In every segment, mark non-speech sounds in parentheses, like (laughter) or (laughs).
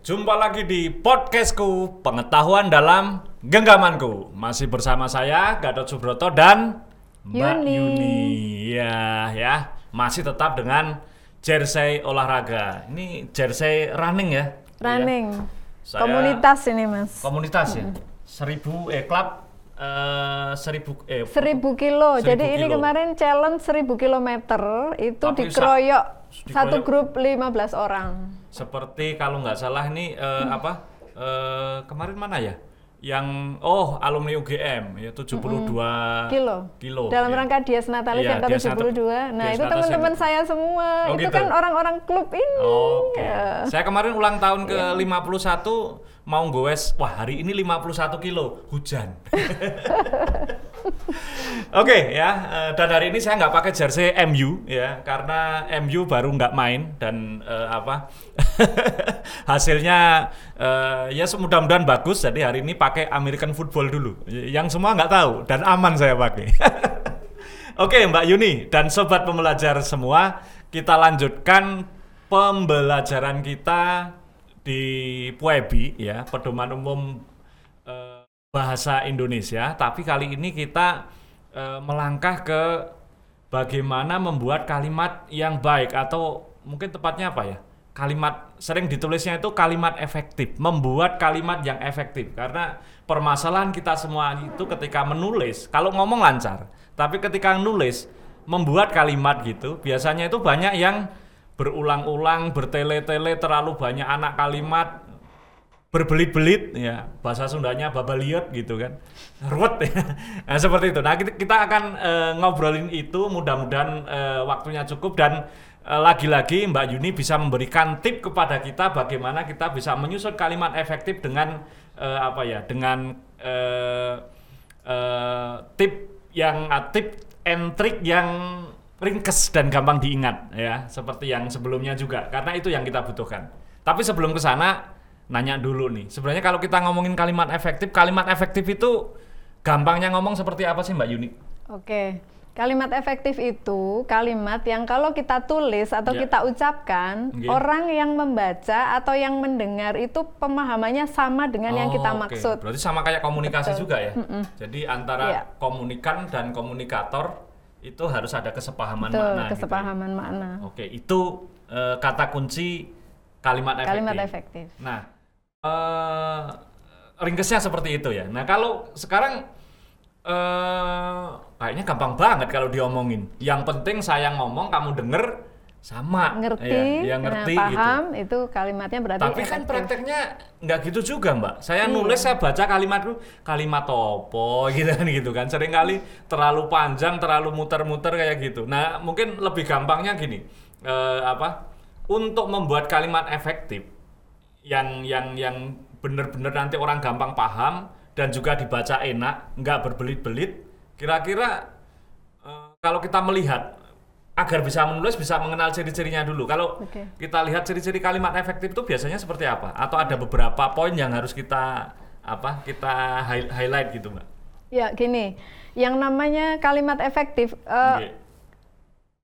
jumpa lagi di podcastku Pengetahuan dalam Genggamanku. Masih bersama saya Gatot Subroto dan Mbak Yuni. Yuni. Ya, ya. Masih tetap dengan jersey olahraga. Ini jersey running ya. Running. Iya. Saya- Komunitas ini mas. Komunitas ya. Seribu eh klub eh seribu eh Seribu kilo. Seribu Jadi ini kilo. kemarin challenge seribu kilometer itu Tapi dikeroyok sa- satu grup 15 orang. Seperti kalau nggak salah ini eh, apa eh, kemarin mana ya yang oh alumni UGM ya 72 Kilo. kilo Dalam ya. rangka Dias Natalis Iya, yang Dias ke-72. Nat- Nah, Dias itu teman-teman saya semua. Oh, itu gitu. kan orang-orang klub ini. Oke. Ya. Saya kemarin ulang tahun ke 51 mau goes. Wah, hari ini 51 kilo, hujan. (laughs) Oke ya, eh, dan hari ini saya nggak pakai jersey MU ya, karena MU baru nggak main dan eh, apa (laughs) hasilnya eh, ya mudah-mudahan bagus. Jadi hari ini pakai American football dulu, yang semua nggak tahu dan aman saya pakai. (laughs) Oke Mbak Yuni dan sobat pembelajar semua, kita lanjutkan pembelajaran kita di PUEBI ya, pedoman umum bahasa Indonesia. Tapi kali ini kita eh, melangkah ke bagaimana membuat kalimat yang baik atau mungkin tepatnya apa ya? Kalimat sering ditulisnya itu kalimat efektif, membuat kalimat yang efektif karena permasalahan kita semua itu ketika menulis, kalau ngomong lancar, tapi ketika nulis membuat kalimat gitu, biasanya itu banyak yang berulang-ulang, bertele-tele, terlalu banyak anak kalimat, berbelit-belit. Ya bahasa Sundanya babaliot gitu kan. Ruwet ya. (laughs) Nah, seperti itu. Nah kita, akan eh, ngobrolin itu mudah-mudahan eh, waktunya cukup dan eh, lagi-lagi Mbak Yuni bisa memberikan tip kepada kita bagaimana kita bisa menyusun kalimat efektif dengan eh, apa ya dengan eh, eh, tip yang ah, tip and trick yang ringkes dan gampang diingat ya. Seperti yang sebelumnya juga. Karena itu yang kita butuhkan. Tapi sebelum ke sana nanya dulu nih. Sebenarnya kalau kita ngomongin kalimat efektif, kalimat efektif itu gampangnya ngomong seperti apa sih Mbak Yuni? Oke. Kalimat efektif itu kalimat yang kalau kita tulis atau Ya. kita ucapkan, Oke. orang yang membaca atau yang mendengar itu pemahamannya sama dengan yang kita Oh, oke. maksud. Berarti sama kayak komunikasi Betul. juga ya. Jadi antara Iya. komunikan dan komunikator itu harus ada kesepahaman Betul, makna. gitu ya. kesepahaman makna. Oke, itu eh, kata kunci kalimat efektif. Kalimat efektif. Nah, eh ringkesnya seperti itu ya. Nah, kalau sekarang eh kayaknya gampang banget kalau diomongin. Yang penting saya ngomong, kamu denger sama. Ngerti, Ya, ya nah, ngerti gitu. paham, itu kalimatnya berarti Tapi kan efektif. prakteknya nggak gitu juga, Mbak. Saya Iya. nulis, saya baca kalimat itu kalimat topo (laughs) gitu kan gitu kan. Sering kali terlalu panjang, terlalu muter-muter kayak gitu. Nah, mungkin lebih gampangnya gini. eh, apa? Untuk membuat kalimat efektif yang yang yang benar-benar nanti orang gampang paham dan juga dibaca enak, nggak berbelit-belit. Kira-kira eh, kalau kita melihat agar bisa menulis bisa mengenal ciri-cirinya dulu. Kalau Oke. kita lihat ciri-ciri kalimat efektif itu biasanya seperti apa? Atau ada beberapa poin yang harus kita apa? Kita hi- highlight gitu, Mbak. Ya, gini. Yang namanya kalimat efektif eh, Oke.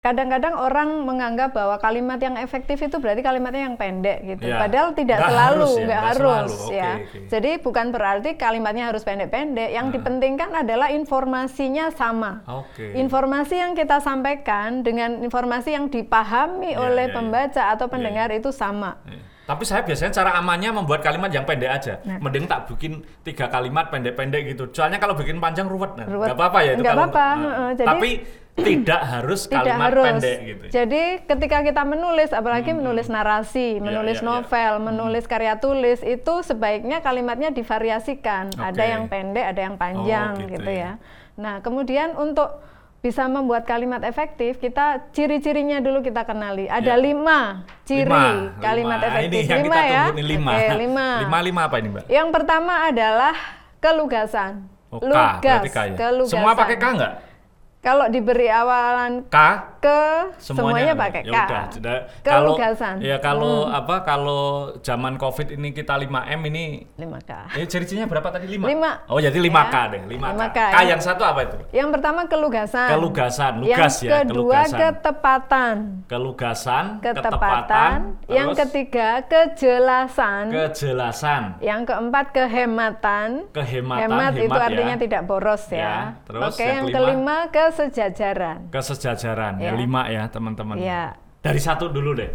Kadang-kadang orang menganggap bahwa kalimat yang efektif itu berarti kalimatnya yang pendek gitu. Ya. Padahal tidak Nggak selalu, harus ya, nggak nggak harus ya. oke. Jadi bukan berarti kalimatnya harus pendek-pendek. Yang Nah. dipentingkan adalah informasinya sama. Oke. Informasi yang kita sampaikan dengan informasi yang dipahami Ya, oleh ya, ya. pembaca atau Ya, pendengar itu sama. Eh, Tapi saya biasanya cara amannya membuat kalimat yang pendek aja. Nah. Mending tak bikin tiga kalimat pendek-pendek gitu. Soalnya kalau bikin panjang ruwet. Nah, Ruwet. nggak apa-apa ya itu Nggak kalau apa-apa, nah, Jadi- Tapi tidak harus Tidak kalimat harus. pendek gitu. Jadi ketika kita menulis, apalagi menulis narasi, menulis iya, iya. novel, menulis karya tulis, itu sebaiknya kalimatnya divariasikan. Ada Oke. yang pendek, ada yang panjang, Oh, gitu gitu, ya. ya. Nah, kemudian untuk bisa membuat kalimat efektif, kita ciri-cirinya dulu kita kenali. Ada Ya. lima ciri Lima, kalimat lima. efektif. Ini yang lima kita ya. tunggu nih lima. Oke, lima. lima lima apa ini, Mbak? Yang pertama adalah kelugasan. Oh, Lugas, K ya? kelugasan. Semua pakai K nggak? Kalau diberi awalan K ke semuanya, pakai ya K. udah, sudah. Kalau Kelugasan. ya kalau apa kalau zaman Covid ini kita 5M ini 5K. eh ciri-cirinya berapa tadi 5? Lima. Oh, jadi 5K Ya. deh, 5K. 5K, K ya. yang satu apa itu? Yang pertama kelugasan. Kelugasan, lugas yang ya, kedua kelugasan. ketepatan. Kelugasan, Ketepatan. Yang terus ketiga kejelasan. kejelasan, Yang keempat kehematan. kehematan, Hemat, itu hemat ya. artinya tidak boros ya. Ya, terus Oke, yang yang kelima? kelima kesejajaran. kesejajaran ya Ya. lima ya teman-teman. Ya. Dari satu dulu deh.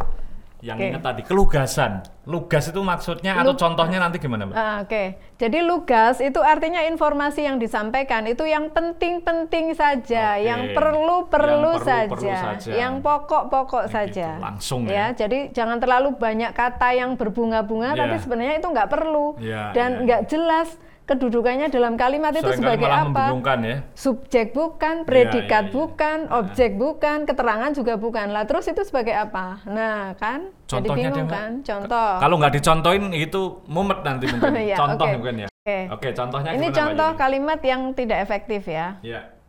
Yang Oke. ingat tadi kelugasan. Lugas itu maksudnya atau Lu- contohnya nanti gimana, Mbak? Ah, Oke, jadi lugas itu artinya informasi yang disampaikan itu yang penting-penting saja, Oke. yang perlu-perlu saja, saja. yang pokok-pokok Kayak saja. gitu, langsung ya. ya. Jadi jangan terlalu banyak kata yang berbunga-bunga, Ya. tapi sebenarnya itu nggak perlu Ya, dan ya, ya. nggak jelas kedudukannya dalam kalimat itu sebagai apa? ya. Subjek bukan, iya, predikat iya. bukan, objek bukan, keterangan juga bukan. Lah terus itu sebagai apa? Nah kan, jadi Contohnya deh, bingung kan? Contoh. Kalau nggak dicontohin itu mumet nanti mungkin. (laughs) Iya, Contoh oke. mungkin ya. Oke. Oke, contohnya Ini contoh kalimat yang tidak efektif ya. Ya.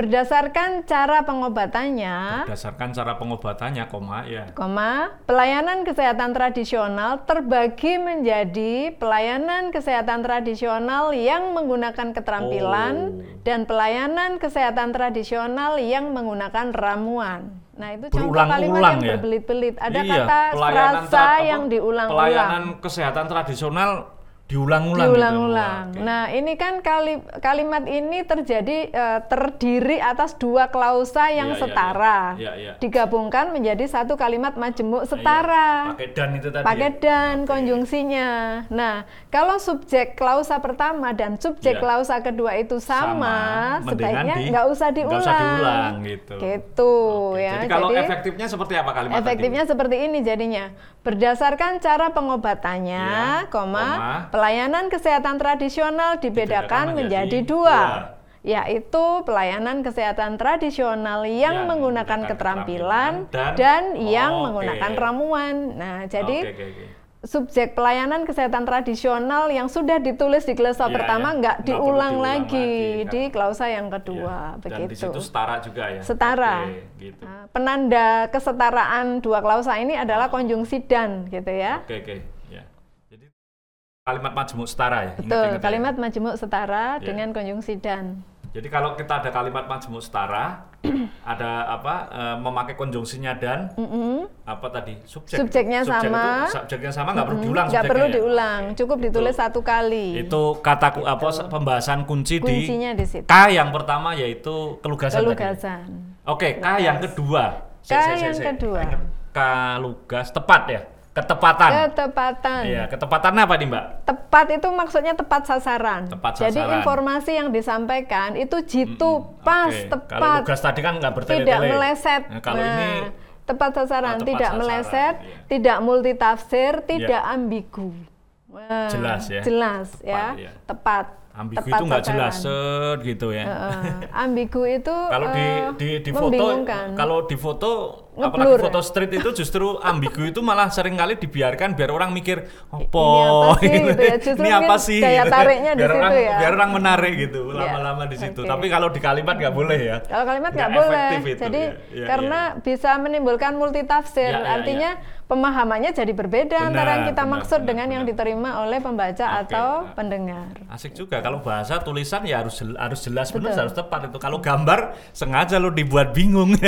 Berdasarkan cara pengobatannya, Berdasarkan cara pengobatannya, koma ya. koma, pelayanan kesehatan tradisional terbagi menjadi pelayanan kesehatan tradisional yang menggunakan keterampilan Oh. dan pelayanan kesehatan tradisional yang menggunakan ramuan. Nah, itu contoh kalimat yang ya? berbelit-belit. Ada Iya, kata frasa yang diulang-ulang. Pelayanan kesehatan tradisional diulang-ulang. gitu. diulang-ulang. Oke. Nah, ini kan kali, kalimat ini terjadi eh, terdiri atas dua klausa yang iya, setara. Iya, iya. Digabungkan menjadi satu kalimat majemuk Iya, setara. Pakai dan itu tadi. Pakai ya? dan konjungsinya. Nah, kalau subjek klausa pertama dan subjek klausa kedua itu sama, Sama, sebaiknya di- nggak usah nggak diulang. usah diulang, gitu. Gitu, Oke, ya. Jadi kalau efektifnya seperti apa kalimat tadi? Efektifnya seperti ini jadinya. Berdasarkan cara pengobatannya, koma, koma. Pelayanan kesehatan tradisional dibedakan Dibedakan menjadi, menjadi dua, dua. yaitu pelayanan kesehatan tradisional yang, Yang menggunakan menggunakan keterampilan keterampilan dan, dan- yang Oke. menggunakan ramuan. Nah, jadi Oke, oke, oke. subjek pelayanan kesehatan tradisional yang sudah ditulis di klausa Iya, pertama iya. nggak diulang diulang lagi, lagi, kan. di klausa yang kedua, Iya. Dan di begitu. situ setara juga ya. Setara. Oke, gitu. Nah, penanda kesetaraan dua klausa ini adalah konjungsi dan, gitu ya. Oke, oke. Ya. Kalimat majemuk setara ya. Betul, ingat-ingat ya. kalimat majemuk setara Ya. dengan konjungsi dan. Jadi kalau kita ada kalimat majemuk setara, (clears throat) ada apa eh, memakai konjungsinya dan Mm-mm. apa tadi subjek. Subjeknya Subjek sama. Itu, subjeknya sama nggak perlu Mm-mm, diulang. nggak perlu ya? diulang, Oke. cukup ditulis Itu- satu kali. Itu kata ku- apa pembahasan kunci di Kuncinya di situ. K yang pertama yaitu kelugasan. tadi. Kelugasan. Oke, K yang kedua. K yang kedua. K lugas tepat ya. Ketepatan. Ketepatan. Iya, ketepatan apa nih, Mbak? Tepat itu maksudnya tepat sasaran. Tepat Jadi sasaran. informasi yang disampaikan itu jitu, Mm-mm, pas, oke. tepat. Kalau tadi kan nggak bertele-tele. tidak meleset. Nah, kalau Nah, ini tepat sasaran, Oh, tepat tidak sasaran, meleset, iya. tidak multitafsir, tidak ambigu. Wah, Jelas ya. Jelas Tepat, ya. iya. Tepat. Ambigu tepat itu nggak jelas set gitu ya. Heeh. ambigu itu kalau di eh, di di foto kalau di foto Ngeblur apalagi foto ya? street itu justru ambigu itu malah sering kali dibiarkan biar orang mikir apa apa (laughs) sih gitu ya, justru ini apa sih daya gitu. tariknya di biar situ orang, ya. biar orang menarik gitu Iya, lama-lama di situ oke. tapi kalau di kalimat nggak boleh ya Kalau kalimat nggak boleh, itu, jadi ya. Iya, karena bisa menimbulkan multitafsir, Iya, iya, artinya pemahamannya jadi berbeda Benar, antara yang kita benar, maksud benar, dengan yang benar. diterima oleh pembaca Oke, atau nah. pendengar. asik juga kalau bahasa tulisan ya harus harus jelas benar harus tepat itu kalau gambar sengaja lo dibuat bingung (laughs)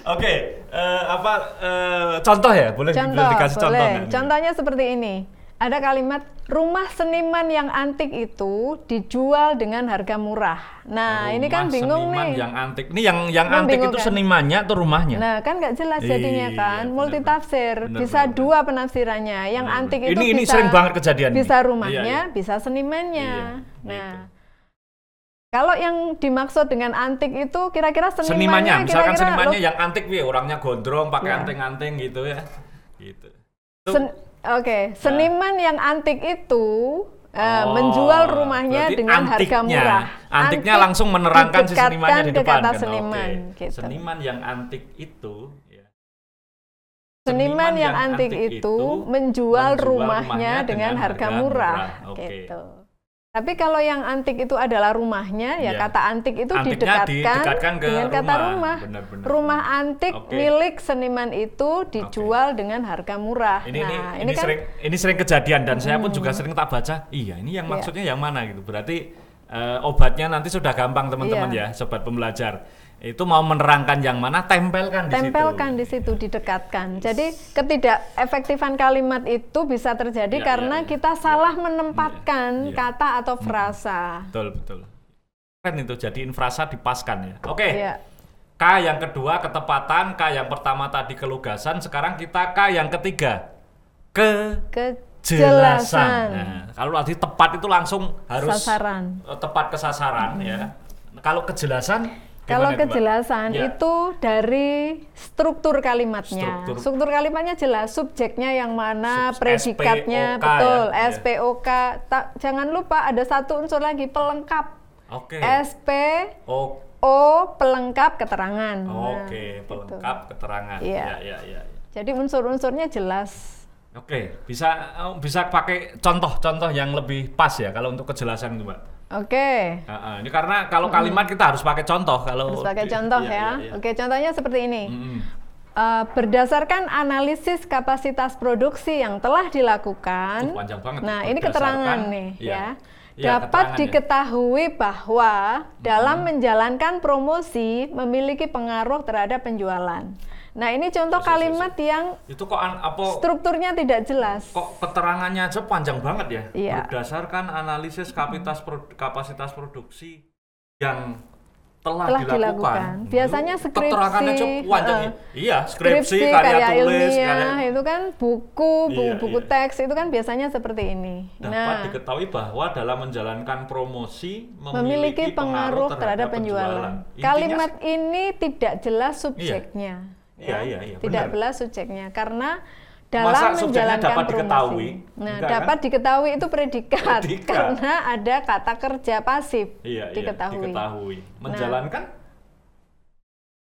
Oke, eh, apa eh, contoh ya? Boleh, Contoh, boleh dikasih contoh boleh. nih? Contohnya seperti ini. Ada kalimat rumah seniman yang antik itu dijual dengan harga murah. Nah, ini kan Rumah bingung seniman nih. yang antik. Ini yang yang antik itu Membingungkan. senimannya atau rumahnya? Nah, kan nggak jelas jadinya Iya, kan, benar, multitafsir, benar, bisa benar, dua penafsirannya. Yang Benar, antik benar. itu Ini- ini bisa sering banget kejadian Bisa ini. rumahnya, Iya, iya. bisa senimannya. Iya, nah, kalau yang dimaksud dengan antik itu kira-kira senimannya, senimannya, misalkan kira-kira senimannya lo- yang antik wi, orangnya gondrong, pakai Ya. anting-anting gitu ya. Gitu. Itu- sen- Oke, seniman yang antik itu eh, Oh, menjual rumahnya dengan harga antiknya. murah. Antiknya Antik langsung menerangkan si senimannya di depan kata kan. Oke. seniman, gitu. Seniman yang antik itu ya. Seniman yang antik itu menjual menjual rumahnya rumahnya dengan dengan harga harga murah, murah. Oke. gitu. Tapi kalau yang antik itu adalah rumahnya, ya Iya. kata antik itu Antiknya didekatkan, didekatkan ke dengan kata rumah. rumah. Benar, benar, rumah benar. antik Oke. milik seniman itu dijual dengan harga murah. Ini, ini, nah, ini, kan sering ini sering kejadian dan saya pun juga sering tak baca. Iya, ini yang Iya. maksudnya yang mana gitu. Berarti eh, obatnya nanti sudah gampang teman-teman Iya. ya, sobat pembelajar. Itu mau menerangkan yang mana, tempelkan di tempelkan situ. di situ, didekatkan. Jadi ketidakefektifan kalimat itu bisa terjadi Iya, karena iya, iya. kita salah menempatkan Iya. kata atau frasa. Betul, betul. Keren itu, jadi infrasa dipaskan ya. Oke. Iya. K yang kedua ketepatan, K yang pertama tadi kelugasan, sekarang kita K yang ketiga kejelasan. Kejelasan. Nah, kalau tadi tepat itu langsung harus Sasaran. eh, tepat ke sasaran ya. Kalau kejelasan Kalau kejelasan Ya. itu dari struktur kalimatnya. Struktur. Struktur, kalimatnya jelas, subjeknya yang mana, Sub- predikatnya SPOK betul, ya. SPOK. Tak, jangan lupa ada satu unsur lagi pelengkap. Oke. SP O- O pelengkap keterangan. Nah, Oke, gitu. pelengkap keterangan. Iya. Ya, ya, ya. ya. Jadi unsur-unsurnya jelas. Oke, bisa eh, bisa pakai contoh-contoh yang lebih pas ya kalau untuk kejelasan itu, Mbak. Oke. Ah, ah, ini karena kalau kalimat kita harus pakai contoh kalau Harus pakai di- contoh iya, ya. iya, iya. Oke, contohnya seperti ini. Mm-mm. Eh, berdasarkan analisis kapasitas produksi yang telah dilakukan, Tuh, panjang banget. nah ini keterangan nih iya. ya, Iya, dapat keterangannya. diketahui bahwa dalam menjalankan promosi memiliki pengaruh terhadap penjualan. Nah ini contoh Yes, yes, yes, kalimat yang Itu kok an- apa strukturnya tidak jelas. kok keterangannya aja panjang banget ya? Iya. Berdasarkan analisis kapasitas pro- kapasitas produksi yang telah, Telah dilakukan. dilakukan. Biasanya Itu skripsi, Keterangannya cukup panjang. heeh. Iya, skripsi, karya, karya tulis, ilmiah karya itu kan buku, buku, Iya, buku iya. teks itu kan biasanya seperti ini. dapat nah, diketahui bahwa dalam menjalankan promosi memiliki pengaruh terhadap, penjualan. Intinya Kalimat ini tidak jelas subjeknya. Iya, iya, iya, Tidak benar. jelas subjeknya karena Masa dalam subjeknya menjalankan dapat promosi. diketahui? Nah, Enggak, dapat kan? diketahui itu predikat, Predikat. karena ada kata kerja pasif Iya, iya, diketahui. diketahui. Menjalankan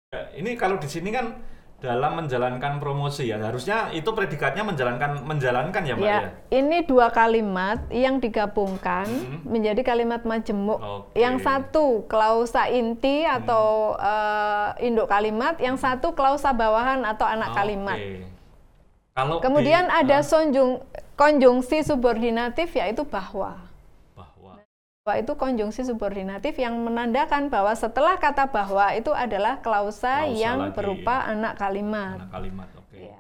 Ya, ini kalau di sini kan dalam menjalankan promosi ya harusnya itu predikatnya menjalankan menjalankan ya mbak ya. Ya, ini dua kalimat yang digabungkan Hmm. menjadi kalimat majemuk. Oke. Yang satu klausa inti atau eh, induk kalimat, yang satu klausa bawahan atau anak Oke. kalimat. Kalau Kemudian di- ada ah, sonjung konjungsi subordinatif yaitu bahwa. Bahwa itu konjungsi subordinatif yang menandakan bahwa setelah kata bahwa itu adalah klausa, Klausa yang lagi. berupa anak kalimat. anak kalimat. Oke. Iya.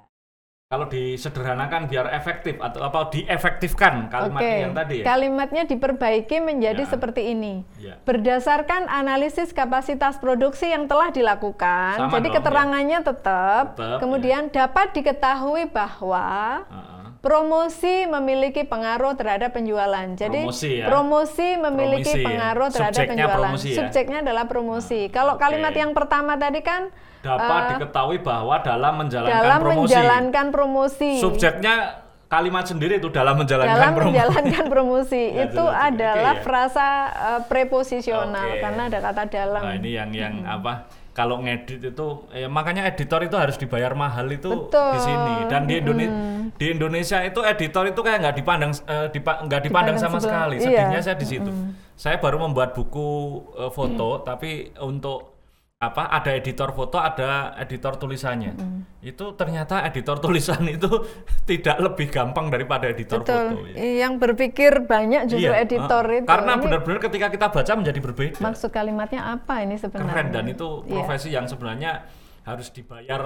Kalau disederhanakan biar efektif atau apa diefektifkan kalimat Oke, yang tadi ya. kalimatnya diperbaiki menjadi Ya. seperti ini. Ya. Berdasarkan analisis kapasitas produksi yang telah dilakukan, Sama jadi dong, keterangannya tetap, Tetap, ya. kemudian dapat diketahui bahwa Ah, ah. Promosi memiliki pengaruh terhadap penjualan. Jadi Promosi ya. promosi memiliki Promosi ya. pengaruh terhadap Subjeknya penjualan. promosi ya. Subjeknya adalah promosi. Ah, Kalau oke. kalimat yang pertama tadi kan Dapat eh, diketahui bahwa dalam menjalankan dalam promosi. menjalankan promosi. Subjeknya kalimat sendiri itu dalam menjalankan dalam promosi. menjalankan (laughs) promosi Ya, itu adalah ya. frasa eh, preposisional Oke. karena ada kata dalam. Nah, ini yang yang apa? Kalau ngedit itu ya makanya editor itu harus dibayar mahal itu Betul. di sini dan di Indonesia di Indonesia itu editor itu kayak nggak dipandang eh, dipa- nggak dipandang, Dipandang sama sebelah- sekali. iya. Sedihnya saya di situ. Saya baru membuat buku eh, foto tapi untuk apa ada editor foto ada editor tulisannya itu ternyata editor tulisan (laughs) itu tidak lebih gampang daripada editor foto Betul. ya. Yang berpikir banyak justru Iya, editor ah. itu. karena benar-benar ketika kita baca menjadi berbeda maksud kalimatnya apa ini sebenarnya? keren dan itu Iya. profesi yang sebenarnya harus dibayar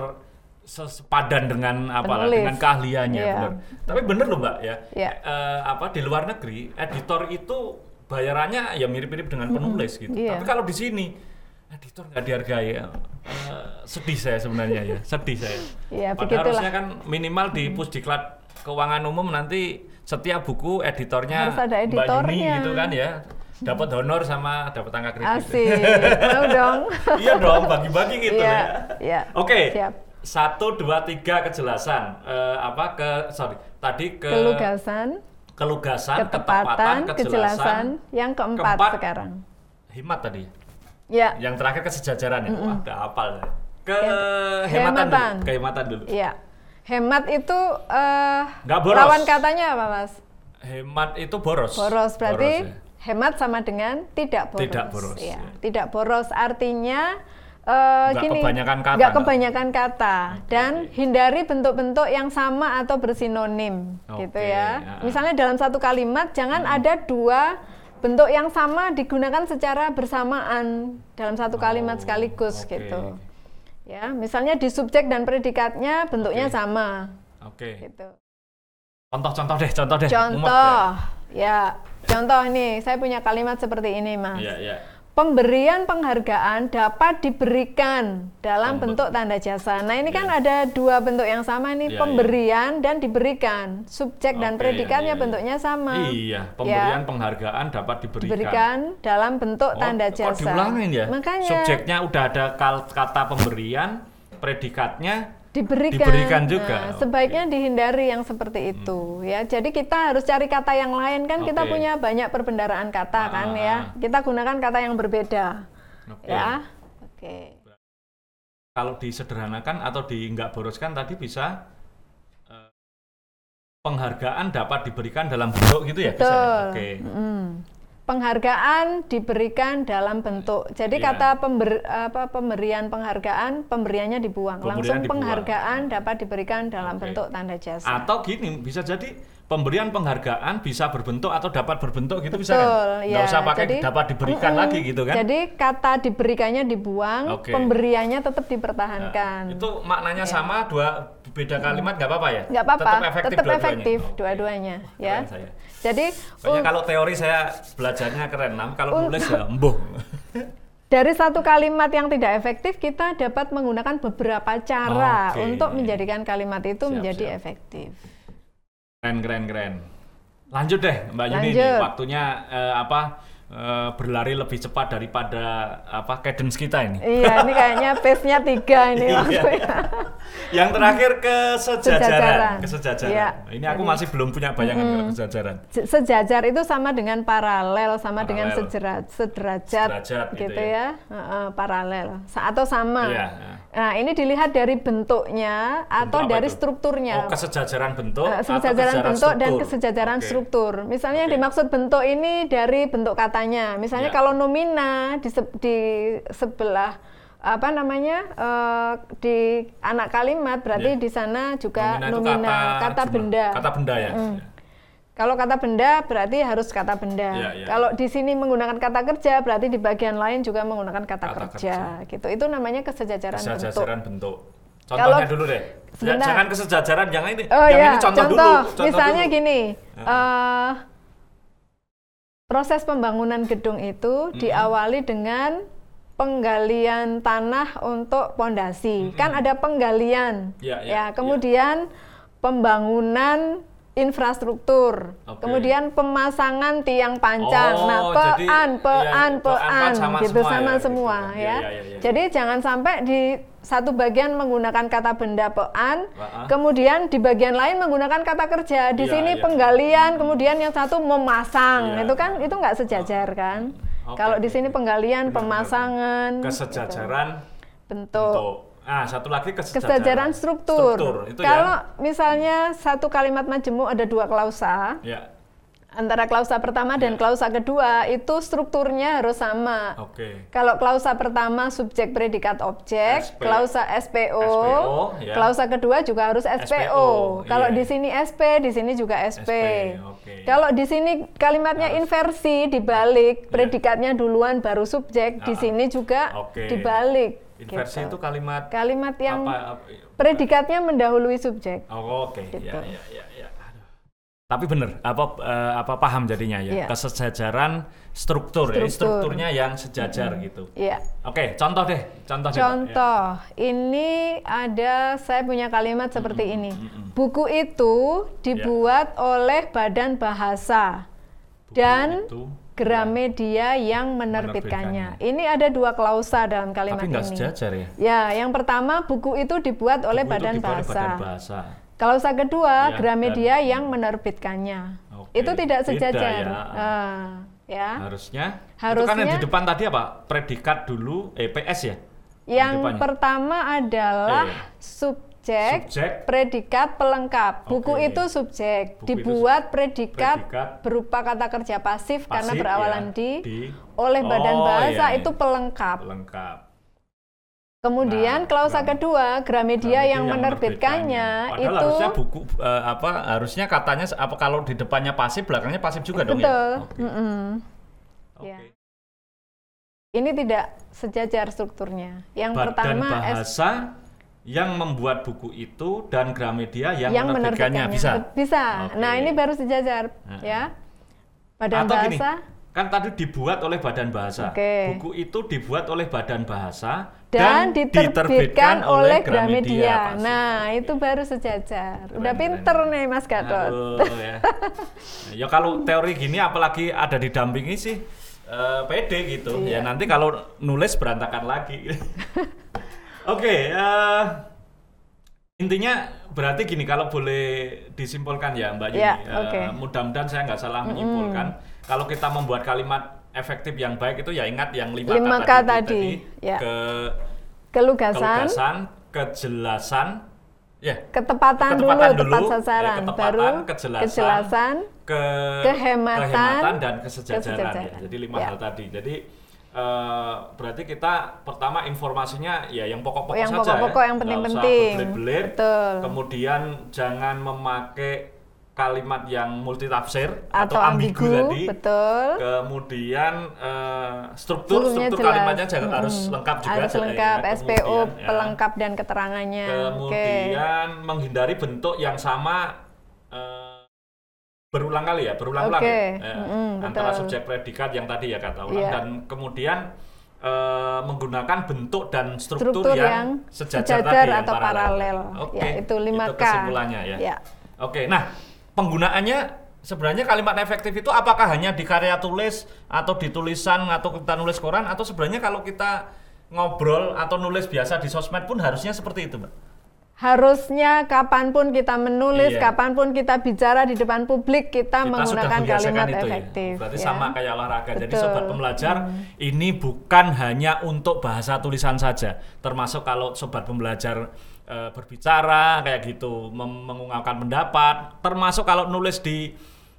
sepadan dengan apa dengan keahliannya Iya. benar. Tapi bener loh mbak ya, Iya. Eh, apa di luar negeri editor itu bayarannya ya mirip-mirip dengan penulis gitu. Iya. Tapi kalau di sini editor nggak dihargai ya. Eh, sedih saya sebenarnya ya, sedih saya. Iya, Padahal begitulah. harusnya kan minimal di pusdiklat keuangan umum nanti setiap buku editornya Harus ada Mbak Yuni editornya. gitu kan ya. Dapat honor sama dapat angka kredit. Asik, mau dong. (laughs) iya dong, bagi-bagi gitu Iya, ya. iya. Oke. Siap. Satu, dua, tiga kejelasan. Eh, apa ke sorry tadi ke Kelugasan, kelugasan, ketepatan, ketepatan, kejelasan, yang keempat, Keempat. sekarang. Hemat tadi. Ya, Yang terakhir kesejajaran ya. Wah, udah hafal. ya. Ke Yang- hematan dulu. hematan. Kehematan dulu. iya. Hemat itu eh Nggak boros. lawan katanya apa, Mas? Hemat itu boros. Boros berarti ya. hemat sama dengan tidak boros. Tidak boros, Ya, ya. Tidak boros artinya eh, Nggak gini, kebanyakan kata, nggak kebanyakan kata dan hindari bentuk-bentuk yang sama atau bersinonim, gitu Oke, ya. ya. Misalnya dalam satu kalimat jangan Hmm. ada dua bentuk yang sama digunakan secara bersamaan dalam satu kalimat Oh, sekaligus oke. gitu. Ya, misalnya di subjek dan predikatnya bentuknya Oke. sama, Oke. gitu. Contoh-contoh deh, contoh deh. Contoh, ya, contoh ini saya punya kalimat seperti ini, ya. Mas. Iya, iya. Pemberian penghargaan dapat diberikan dalam bentuk tanda jasa. Nah, ini kan Iya. ada dua bentuk yang sama nih, Iya, pemberian dan diberikan. Subjek dan Oke, predikatnya iya, bentuknya sama. Iya, pemberian penghargaan dapat diberikan. Diberikan dalam bentuk Oh, tanda kok jasa. diulangin ya? Makanya Subjeknya udah ada kata pemberian, predikatnya diberikan. diberikan juga. Nah, sebaiknya dihindari yang seperti itu ya. Jadi kita harus cari kata yang lain kan kita Oke. punya banyak perbendaraan kata kan Ah. ya. Kita gunakan kata yang berbeda Oke. ya. Oke. Kalau disederhanakan atau di nggak boroskan tadi bisa eh, penghargaan dapat diberikan dalam bentuk gitu ya? ya? Betul. Oke. Mm. Penghargaan diberikan dalam bentuk. Jadi Iya. kata pember, apa, pemberian penghargaan, pemberiannya dibuang. Pemberian Langsung dibuang. penghargaan dapat diberikan dalam Oke. bentuk tanda jasa. Atau gini, bisa jadi pemberian penghargaan bisa berbentuk atau dapat berbentuk gitu bisa Betul, kan? Nggak ya. usah pakai Jadi- dapat diberikan Mm-mm. lagi gitu kan? Jadi kata diberikannya dibuang, Oke. pemberiannya tetap Nah, dipertahankan. itu maknanya sama dua beda kalimat nggak apa-apa ya? nggak apa-apa, Tetap efektif tetap dua-duanya? efektif Oke. dua-duanya, ya. Saya. Jadi kalau teori saya belajarnya keren, Nam. Kalau nulis ya embuh. (laughs) dari satu kalimat yang tidak efektif kita dapat menggunakan beberapa cara Oke. untuk menjadikan kalimat itu Siap, menjadi siap. efektif. Keren, keren, keren. Lanjut deh, Mbak Yuni. nih. Waktunya eh, apa eh, berlari lebih cepat daripada apa cadence kita ini. Iya, ini kayaknya pace-nya tiga ini Iya. waktunya. Yang terakhir kesejajaran. Kesejajaran. Kesejajaran. Iya. Ini aku Jadi- masih belum punya bayangan kalau kesejajaran. Se- Sejajar itu sama dengan paralel, sama dengan Paralel. sederajat, sederajat, Sederajat gitu gitu ya. ya, Heeh, paralel atau sama. Iya. Nah, ini dilihat dari bentuknya atau Bentuk dari itu? strukturnya. Oh, kesejajaran bentuk. Atau kesejajaran bentuk dan struktur? kesejajaran Oke. struktur. Misalnya yang Oke. dimaksud bentuk ini dari bentuk katanya. Misalnya Ya. kalau nomina di, se- di sebelah apa namanya eh, di anak kalimat berarti Ya. di sana juga Nomina nomina, kata, jumlah- benda. Kata benda ya. Mm. Kalau kata benda berarti harus kata benda. Ya, ya. Kalau di sini menggunakan kata kerja berarti di bagian lain juga menggunakan kata, Kata kerja. Gitu. Itu namanya kesejajaran, bentuk. Kesejajaran bentuk. Contohnya Kalau- dulu deh. Ya, Sebentar. jangan kesejajaran, jangan ini. Oh yang ya, ini contoh, dulu. Contoh misalnya dulu. gini, Ya. Proses pembangunan gedung itu diawali dengan penggalian tanah untuk pondasi. Kan ada penggalian, Ya, ya, ya. ya. Kemudian pembangunan infrastruktur, Oke. kemudian pemasangan tiang pancang. Oh, nah, jadi, pean, ya, pean, pean, pean pean, sama gitu semua sama ya, gitu semua kan. ya. Ya, ya, ya, ya. Jadi jangan sampai di satu bagian menggunakan kata benda pean, Wah. kemudian di bagian lain menggunakan kata kerja. Di Iya, sini iya. penggalian, kemudian yang satu memasang. Iya. Itu kan itu nggak sejajar kan? Oke, Kalau di sini penggalian, Benar, benar. pemasangan, kesejajaran gitu. bentuk. bentuk. Ah, satu lagi kesejajaran, Kesejajaran struktur. Itu Kalau misalnya satu kalimat majemuk ada dua klausa, ya. ya. antara klausa pertama dan Iya. klausa kedua itu strukturnya harus sama. Oke. Kalau klausa pertama subjek predikat objek, SP. klausa SPO, SPO, ya. klausa kedua juga harus SPO. SPO, Kalau iya. di sini SP, di sini juga SP. SP, oke. Kalau di sini kalimatnya inversi dibalik, predikatnya duluan baru subjek, di Ah, sini juga oke. dibalik. Inversi gitu. itu kalimat Kalimat yang apa, apa predikatnya mendahului subjek. Oh, oke. Gitu. Ya, ya, ya, ya. Aduh. Tapi benar, apa eh, apa paham jadinya ya? Iya. Kesejajaran struktur, ya. Struktur. strukturnya yang sejajar gitu. Iya. Oke, contoh deh, contoh deh. Pak. Ya. Contoh, ini ada saya punya kalimat seperti ini. mm-mm. Buku itu dibuat oleh Badan Bahasa Buku dan itu, Gramedia yang menerbitkannya. Menerbitkannya. Ini ada dua klausa dalam Tapi kalimat nggak ini. sejajar ya? Ya, yang pertama buku itu dibuat oleh Buku itu Badan dibuat oleh Bahasa. Badan Bahasa. Klausa kedua, Ya, Gramedia yang menerbitkannya. Oke, Itu tidak beda sejajar. ya. Ah, ya. Harusnya, itu kan yang Harusnya- di depan tadi apa? Predikat dulu, eh PS ya? Yang pertama adalah Eh. Subjek, Subjek. predikat, pelengkap. Buku Oke. itu subjek, Buku itu dibuat predikat, predikat. berupa kata kerja pasif, karena Pasif, berawalan ya. di, Di. oleh badan Oh, bahasa iya, iya. itu pelengkap. Lengkap. Kemudian Nah, klausa Gram- kedua, Gramedia, Gramedia yang menerbitkannya Padahal itu harusnya buku eh, apa harusnya katanya apa kalau di depannya pasif belakangnya pasif juga dong betul. ya. Oke. Mm-mm. Oke. Ya. Ini tidak sejajar strukturnya. Yang Badan pertama S bahasa yang membuat buku itu dan Gramedia yang, yang menerbitkannya bisa. Bisa. Oke. Nah, ini baru sejajar ya. Badan Atau gini, bahasa kan tadi dibuat oleh Badan Bahasa. Oke. Buku itu dibuat oleh Badan Bahasa dan, diterbitkan, oleh Gramedia. Pasti. Nah, itu baru sejajar. Keren, Udah keren. pinter nih Mas Gatot. Aduh, ya. (laughs) ya kalau teori gini apalagi ada didampingi sih eh, pede gitu. Iya. Ya nanti kalau nulis berantakan lagi. (laughs) Oke, eh, intinya berarti gini kalau boleh disimpulkan ya Mbak Yuni. Ya, eh, oke. Mudah-mudahan saya nggak salah menyimpulkan. Kalau kita membuat kalimat efektif yang baik itu ya ingat yang lima, Lima K K tadi, tadi, ya. ke Kelugasan, kelugasan, kejelasan, ya ketepatan, dulu, Ketepatan tepat dulu, sasaran, ya, ketepatan, baru kejelasan, kejelasan, ke Kehematan, dan kesejajaran, ya. Jadi lima Ya. hal tadi. Jadi eh, berarti kita pertama informasinya ya yang pokok-pokok Yang saja pokok-pokok ya. yang penting-penting. berbelit-belit. Betul. Kemudian jangan memakai kalimat yang multitafsir atau, ambigu, tadi. betul. Kemudian eh, struktur Strukturnya struktur jelas. kalimatnya jangan harus Mm-mm. lengkap juga Harus ya. lengkap, SPO, Kemudian, ya. pelengkap dan keterangannya. Kemudian menghindari bentuk yang sama berulang kali ya, berulang-ulang Oke, ya. Eh, mm-mm, antara betul. subjek predikat yang tadi ya kata orang Iya. dan kemudian eh, menggunakan bentuk dan struktur, Struktur yang yang, sejajar, sejajar tadi yang atau paralel. Oke, Ya, itu 5K. kesimpulannya ya. Ya. Oke, nah penggunaannya sebenarnya kalimat efektif itu apakah hanya di karya tulis atau di tulisan atau kita nulis koran atau sebenarnya kalau kita ngobrol atau nulis biasa di sosmed pun harusnya seperti itu, Mbak? Harusnya kapan pun kita menulis, Iya. kapan pun kita bicara di depan publik, kita, kita menggunakan kalimat itu efektif. ya. Berarti ya. sama kayak olahraga. Jadi Betul. Hmm. sobat pembelajar, ini bukan hanya untuk bahasa tulisan saja. Termasuk kalau sobat pembelajar eh, berbicara kayak gitu, mengungkapkan pendapat, termasuk kalau nulis di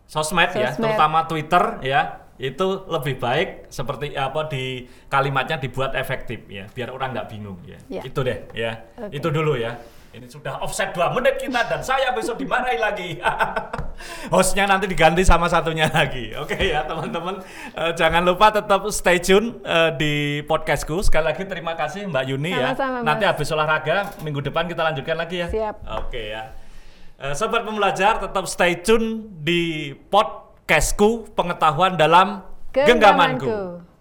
sosmed, ya, Sosmed. terutama Twitter ya, itu lebih baik seperti apa di kalimatnya dibuat efektif ya, biar orang nggak bingung ya. Ya. Itu deh ya. Oke. Itu dulu ya. Ini sudah offset 2 menit kita dan saya besok dimarahi lagi. (laughs) Hostnya nanti diganti sama satunya lagi. Oke ya teman-teman. Eh, jangan lupa tetap stay tune eh, di podcastku. Sekali lagi terima kasih Mbak Yuni ya. Sama-sama, Mas. Nanti habis olahraga minggu depan kita lanjutkan lagi ya. Siap. Oke ya. Eh, Sobat pembelajar tetap stay tune di podcastku pengetahuan dalam genggamanku. Genggamanku.